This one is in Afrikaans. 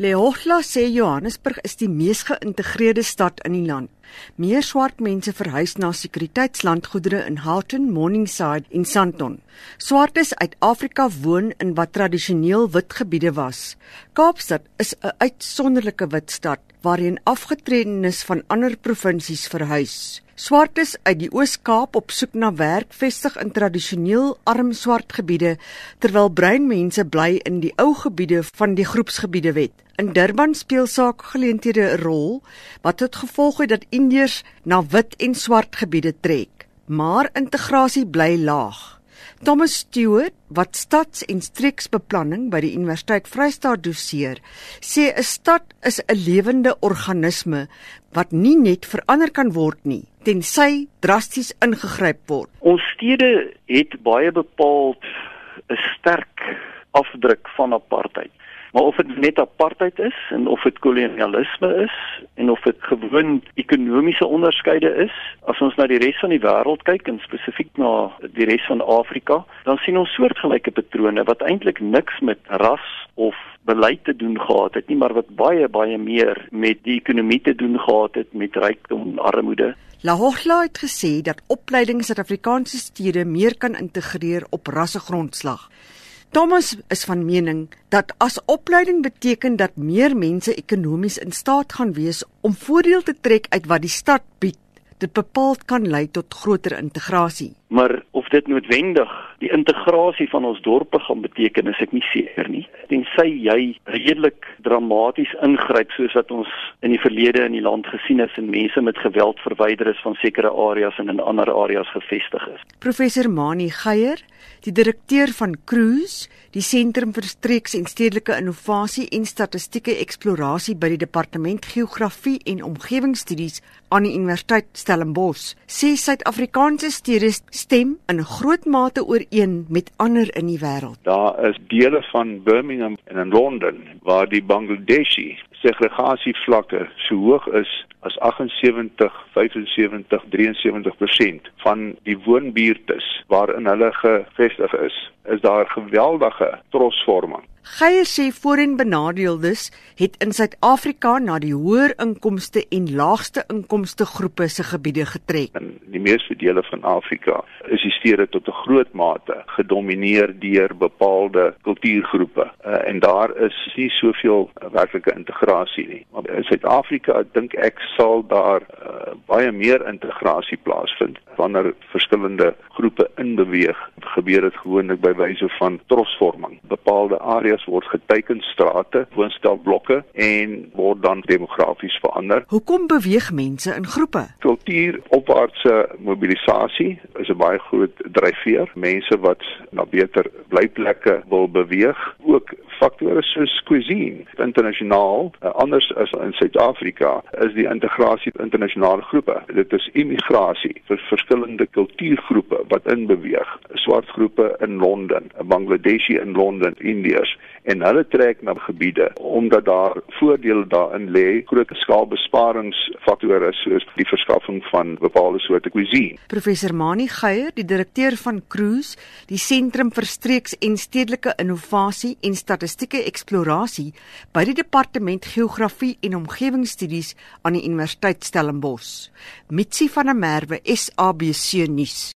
Leohla sê Johannesburg is die mees geïntegreerde stad in die land. Meer swart mense verhuis na sekuriteitslandgoedere in Houghton, Morningside en Sandton. Swartes uit Afrika woon in wat tradisioneel wit gebiede was. Kaapstad is 'n uitsonderlike wit stad waarheen afgetredenes van ander provinsies verhuis. Swartes uit die Oos-Kaap op soek na werk vestig in tradisioneel arm swart gebiede terwyl bruin mense bly in die ou gebiede van die groepsgebiede wet. In Durban speel saakgeleenthede 'n rol wat tot gevolg het dat Indiërs na wit en swart gebiede trek, maar integrasie bly laag. Thomas Stewart, wat stads- en streeksbeplanning by die Universiteit Vryheid doseer, sê 'n stad is 'n lewende organisme wat nie net verander kan word nie tensy drasties ingegryp word. Ons stede het baie bepaald 'n sterk afdruk van apartheid. Maar of dit net apartheid is en of dit kolonialisme is en of dit gewoon ekonomiese onderskeide is, as ons na die res van die wêreld kyk en spesifiek na die res van Afrika, dan sien ons soortgelyke patrone wat eintlik niks met ras of beleid te doen gehad het nie, maar wat baie baie meer met die ekonomie te doen gehad het, met rykdom en armoede. Lahochla het gesê dat opleiding Suid-Afrikaanse stede meer kan integreer op rassegrondslag. Thomas is van mening dat as opleiding beteken dat meer mense ekonomies in staat gaan wees om voordeel te trek uit wat die stad bied, dit bepaald kan lei tot groter integrasie. Maar of dit noodwendig die integrasie van ons dorpe gaan beteken, is ek nie seker nie. Tensy jy redelik dramaties ingryp soos wat ons in die verlede in die land gesien het en mense met geweld verwyder is van sekere areas en in ander areas gevestig is. Professor Mani Geier, die direkteur van Cruise, die Sentrum vir Streeks en Stedelike Innovasie en Statistieke Eksplorasie by die Departement Geografie en Omgewingsstudies aan die Universiteit Stellenbosch, sê Suid-Afrikaanse stede stem in groot mate ooreen met ander in die wêreld. Daar is dele van Birmingham en in Londen waar die Bangladeshi segregasievlakke so hoog is as 78, 75, 73% van die woonbuurtes waarin hulle gevestig is, is daar geweldige trosvorming. Geier sê voorheen benadeeldes het in Suid-Afrika na die hoër inkomste en laagste inkomste groepe se gebiede getrek. In die meeste dele van Afrika is die stede tot 'n groot mate gedomeineer deur bepaalde kultuurgroepe uh, en daar is nie soveel werklike integrasie nie. Maar in Suid-Afrika dink ek sal daar uh, baie meer integrasie plaasvind wanneer verskillende groepe inbeweeg. Gebeur dit gewoonlik by wyse van trosvorming. Bepaalde areas word geteken strate, woonstelblokke en word dan demografies verander. Hoekom beweeg mense in groepe? Kultuur opwaartse mobilisasie is 'n baie groot dryfveer. Mense wat na beter blyplekke wil beweeg, ook faktore soos cuisine internasionaal uh, anders as in Suid-Afrika is die integrasie internasionale groepe. Dit is immigrasie vir verskillende kultuurgroepe wat inbeweeg. Swart groepe in Londen Bangladeshi in Londen Indiërs. En hulle trek na gebiede omdat daar voordele daarin lê groot skaalbesparingsfaktore soos die verskaffing van bepaalde soorte cuisine. Professor Mani Geier, die direkteur van Cruise, die Sentrum vir Streeks en Stedelike Innovasie en Statistieke Eksplorasie by die Departement Geografie en Omgewingsstudies aan die Universiteit Stellenbosch. Mitsi van der Merwe, SABC nuus.